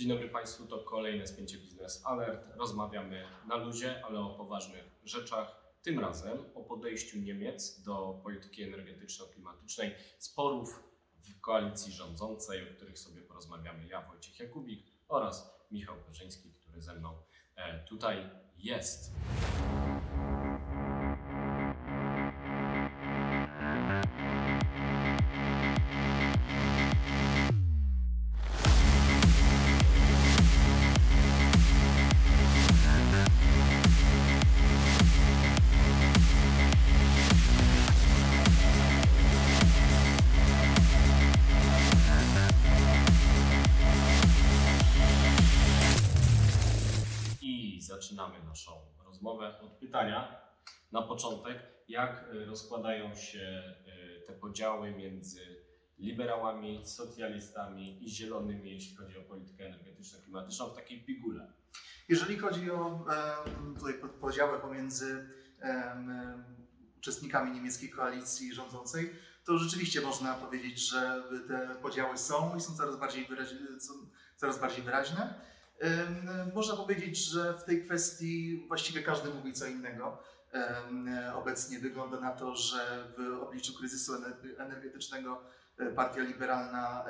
Dzień dobry Państwu, to kolejne spięcie Biznes Alert. Rozmawiamy na luzie, ale o poważnych rzeczach. Tym razem o podejściu Niemiec do polityki energetyczno-klimatycznej, sporów w koalicji rządzącej, o których sobie porozmawiamy ja, Wojciech Jakubik oraz Michał Perzyński, który ze mną e, tutaj jest. Zaczynamy naszą rozmowę od pytania na początek. Jak y, rozkładają się y, te podziały między liberałami, socjalistami i zielonymi, jeśli chodzi o politykę energetyczno-klimatyczną w takiej pigule? Jeżeli chodzi o em, tutaj pod- podziały pomiędzy uczestnikami niemieckiej koalicji rządzącej, to rzeczywiście można powiedzieć, że te podziały są i są coraz bardziej, wyraźne, są coraz bardziej wyraźne. Można powiedzieć, że w tej kwestii właściwie każdy mówi co innego. Obecnie wygląda na to, że w obliczu kryzysu ener- energetycznego e, Partia Liberalna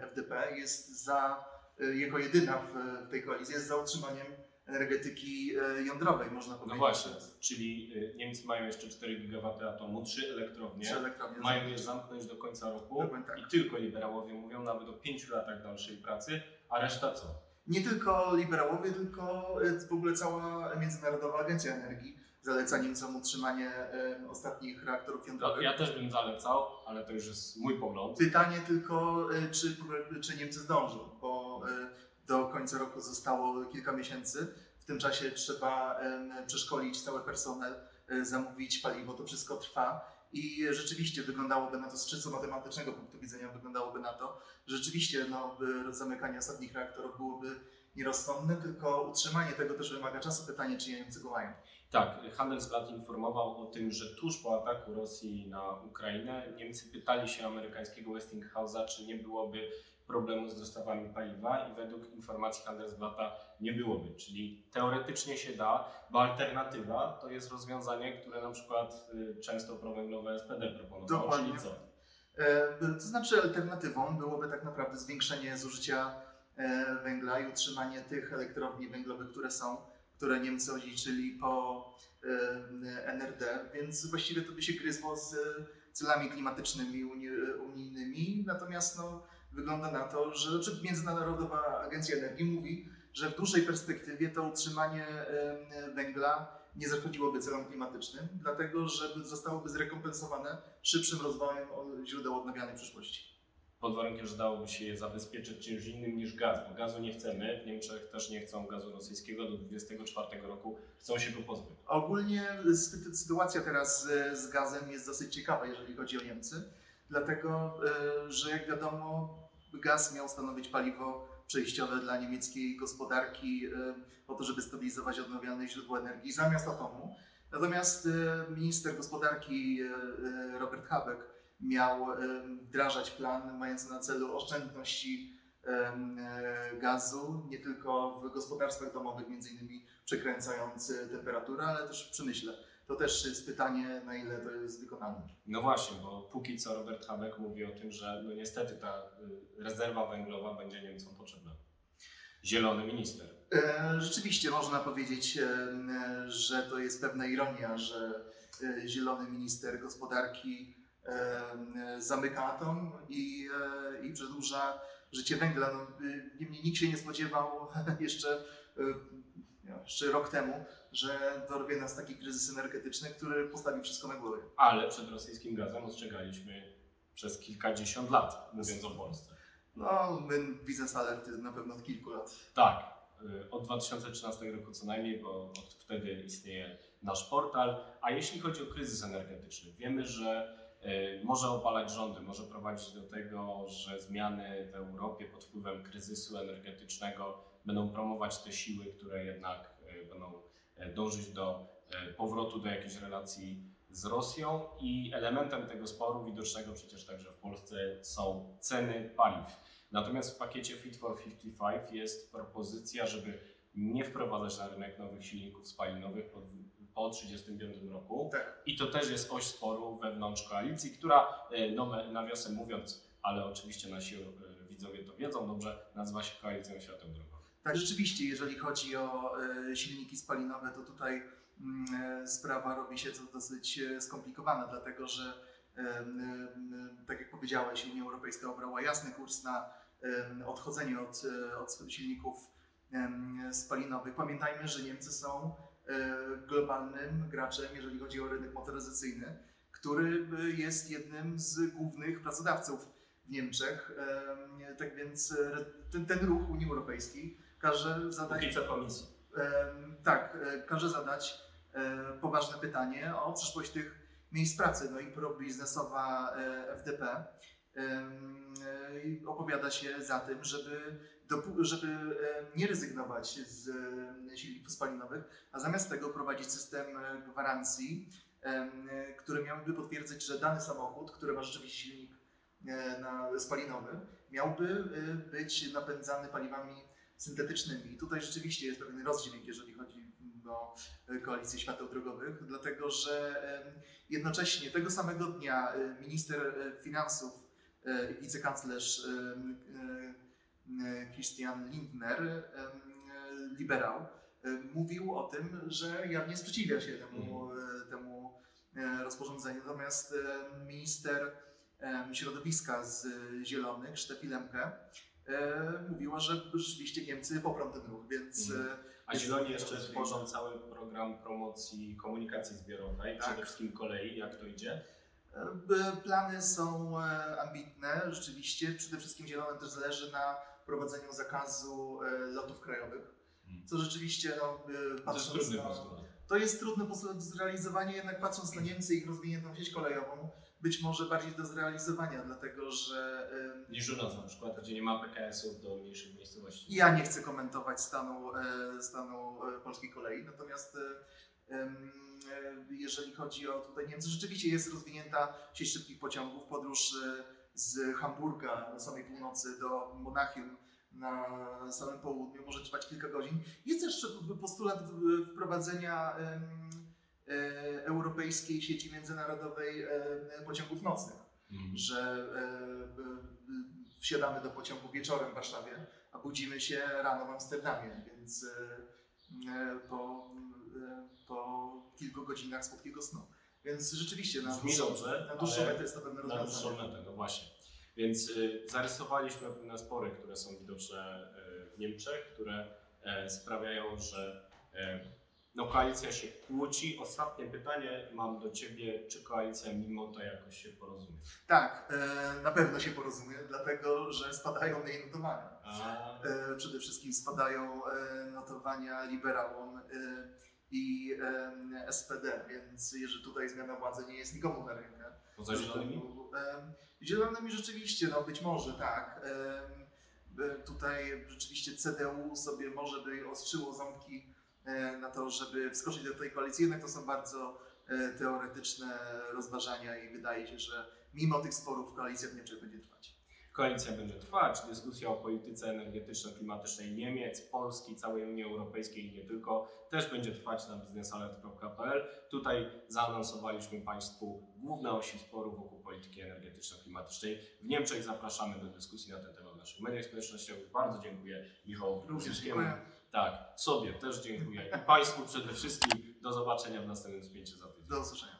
FDP jest za e, jako jedyna w, tej koalicji jest za utrzymaniem energetyki e, jądrowej, można No powiedzieć. właśnie, czyli Niemcy mają jeszcze 4 GW atomu, 3 elektrownie, Trzy elektrownie mają je zamknąć do końca roku tak. i tylko liberałowie mówią nawet o 5 latach dalszej pracy, a reszta co? Nie tylko liberałowie, tylko e, w ogóle cała Międzynarodowa Agencja Energii zaleca Niemcom utrzymanie e, ostatnich reaktorów jądrowych. ja też bym zalecał, ale to już jest mój pogląd. Pytanie tylko, e, czy, czy Niemcy zdążą, bo do końca roku zostało kilka miesięcy. W tym czasie trzeba przeszkolić cały personel, zamówić paliwo, to wszystko trwa. I rzeczywiście wyglądałoby na to, z czysto matematycznego punktu widzenia wyglądałoby na to, że rzeczywiście no, zamykanie ostatnich reaktorów byłoby nierozsądne, tylko utrzymanie tego też wymaga czasu. Pytanie, czy Niemcy go mają. Tak, Handelsblatt informował o tym, że tuż po ataku Rosji na Ukrainę Niemcy pytali się amerykańskiego Westinghouse'a, czy nie byłoby problemu z dostawami paliwa i według informacji Handelsblatta nie byłoby. Czyli teoretycznie się da, bo alternatywa to jest rozwiązanie, które na przykład y, często prowęglowe SPD proponowało, Dokładnie. czyli co? E, To znaczy alternatywą byłoby tak naprawdę zwiększenie zużycia e, węgla i utrzymanie tych elektrowni węglowych, które są, które Niemcy odziedziczyli po e, NRD, więc właściwie to by się gryzło z celami klimatycznymi uni- unijnymi, natomiast no, wygląda na to, że znaczy Międzynarodowa Agencja Energii mówi, że w dłuższej perspektywie to utrzymanie węgla nie zaszkodziłoby celom klimatycznym, dlatego że zostałoby zrekompensowane szybszym rozwojem źródeł odnawialnej w przyszłości. Pod warunkiem, że dałoby się je zabezpieczyć czymś innym niż gaz, bo gazu nie chcemy, w Niemczech też nie chcą gazu rosyjskiego, do 2024 roku chcą się go pozbyć. Ogólnie sy- sytuacja teraz z gazem jest dosyć ciekawa, jeżeli chodzi o Niemcy, dlatego e, że jak wiadomo, gaz miał stanowić paliwo przejściowe dla niemieckiej gospodarki e, po to, żeby stabilizować odnawialne źródła energii zamiast atomu. Natomiast e, minister gospodarki Robert Habeck miał wdrażać plan mający na celu oszczędności gazu, nie tylko w gospodarstwach domowych, między innymi przekręcając temperaturę, ale też w przemyśle. To też jest pytanie, na ile to jest wykonalne. No właśnie, bo póki co Robert Habeck mówi o tym, że no niestety ta y, rezerwa węglowa będzie Niemcom potrzebna. Zielony minister. E, Rzeczywiście można powiedzieć, e, że to jest pewna ironia, że e, zielony minister gospodarki zamyka atom i, i przedłuża życie węgla. No, y, Niemniej nikt się nie spodziewał jeszcze, y, jeszcze rok temu, że dorwie nas taki kryzys energetyczny, który postawi wszystko na głowie. Ale przed rosyjskim gazem ostrzegaliśmy przez kilkadziesiąt lat, mówiąc o Polsce. No, my Biznes Alert na pewno od kilku lat. Tak, y, od 2013 roku co najmniej, bo od wtedy istnieje nasz portal. A jeśli chodzi o kryzys energetyczny, wiemy, że y, może opalać rządy, może prowadzić do tego, że zmiany w Europie pod wpływem kryzysu energetycznego będą promować te siły, które jednak y, będą dążyć do y, powrotu do jakiejś relacji z Rosją i elementem tego sporu widocznego przecież także w Polsce są ceny paliw. Natomiast w pakiecie Fit for 55 jest propozycja, żeby nie wprowadzać na rynek nowych silników spalinowych po, po 1935 roku. Tak. I to też jest oś sporu wewnątrz koalicji, która, e, no, nawiasem mówiąc, ale oczywiście nasi e, widzowie to wiedzą dobrze, nazywa się Koalicją Świateł Drogowych. Tak, rzeczywiście, jeżeli chodzi o e, silniki spalinowe, to tutaj mm, e, sprawa robi się dosyć e, skomplikowana, dlatego że, tak jak powiedziałeś, Unia Europejska obrała jasny kurs na odchodzenie od, od silników spalinowych. Pamiętajmy, że Niemcy są globalnym graczem, jeżeli chodzi o rynek motoryzacyjny, który jest jednym z głównych pracodawców w Niemczech. Em, Tak więc ten, ten ruch Unii Europejskiej każe zadać, Póki co komisji. tak, e, każe zadać e, poważne pytanie o przyszłość tych miejsc pracy. No i e, FDP em, e, i opowiada się za tym, żeby, żeby nie rezygnować z silników spalinowych, a zamiast tego prowadzić system gwarancji, który miałby potwierdzić, że dany samochód, który ma rzeczywiście silnik spalinowy, miałby być napędzany paliwami syntetycznymi. I tutaj rzeczywiście jest pewien rozdźwięk, jeżeli chodzi o e, koalicję świateł drogowych, dlatego że jednocześnie tego samego dnia e, minister e, finansów i wicekanclerz Christian Lindner, liberał, mówił o tym, że jawnie sprzeciwia się temu, e, temu rozporządzeniu. Natomiast minister środowiska z Zielonych, Steffi Lemke, mówiła, że rzeczywiście Niemcy poprą ten ruch, więc Mhm. e, A Zieloni jeszcze tworzą cały program promocji komunikacji zbiorowej, Tak. przede wszystkim kolei, jak to idzie. e, plany są e, ambitne, rzeczywiście. Przede wszystkim Zielonym też zależy na prowadzeniu zakazu e, lotów krajowych, co rzeczywiście no, e, To jest patrząc trudny na. To jest trudne po- do zrealizowania, jednak patrząc na Niemcy i ich rozwiniętą sieć kolejową, być może bardziej do zrealizowania, dlatego że Niż u nas na przykład, gdzie nie ma PKS-ów do mniejszych miejscowości. ja nie chcę komentować stanu, e, stanu e, polskiej kolei, natomiast e, jeżeli chodzi o tutaj Niemcy, rzeczywiście jest rozwinięta sieć szybkich pociągów, podróż z Hamburga na samej północy do Monachium na samym południu może trwać kilka godzin. Jest też postulat wprowadzenia e, europejskiej sieci międzynarodowej pociągów nocnych, Mhm. że e, wsiadamy do pociągu wieczorem w Warszawie, a budzimy się rano w Amsterdamie, więc e, po, po kilku godzinach słodkiego snu. Więc rzeczywiście na dłuższą, metę jest to pewne Na dłuższą rozwiązanie. metę, no właśnie. Więc y, zarysowaliśmy pewne spory, które są widoczne y, w Niemczech, które e, sprawiają, że e, no, koalicja się kłóci. Ostatnie pytanie mam do Ciebie, czy koalicja mimo to jakoś się porozumie? Tak, e, na pewno się porozumie, dlatego że spadają jej notowania. E, Przede wszystkim spadają e, notowania liberałom i e, SPD, więc jeżeli tutaj zmiana władzy nie jest nikomu na rękę. poza zielonymi? Em, Zielonymi rzeczywiście, no być może tak. E, Tutaj rzeczywiście CDU sobie może by ostrzyło ząbki e, na to, żeby wskoczyć do tej koalicji, jednak to są bardzo e, teoretyczne rozważania i wydaje się, że mimo tych sporów koalicja w Niemczech będzie trwać. Koalicja będzie trwać, dyskusja o polityce energetyczno-klimatycznej Niemiec, Polski, całej Unii Europejskiej i nie tylko, też będzie trwać na biznesalert.pl. Tutaj zaanonsowaliśmy Państwu główne osi sporu wokół polityki energetyczno-klimatycznej. W Niemczech zapraszamy do dyskusji na ten temat w naszych mediach społecznościowych. Bardzo dziękuję Michałowi dziękuję. Tak, sobie też dziękuję i Państwu przede wszystkim. Do zobaczenia w następnym spięciu za tydzień. Do usłyszenia.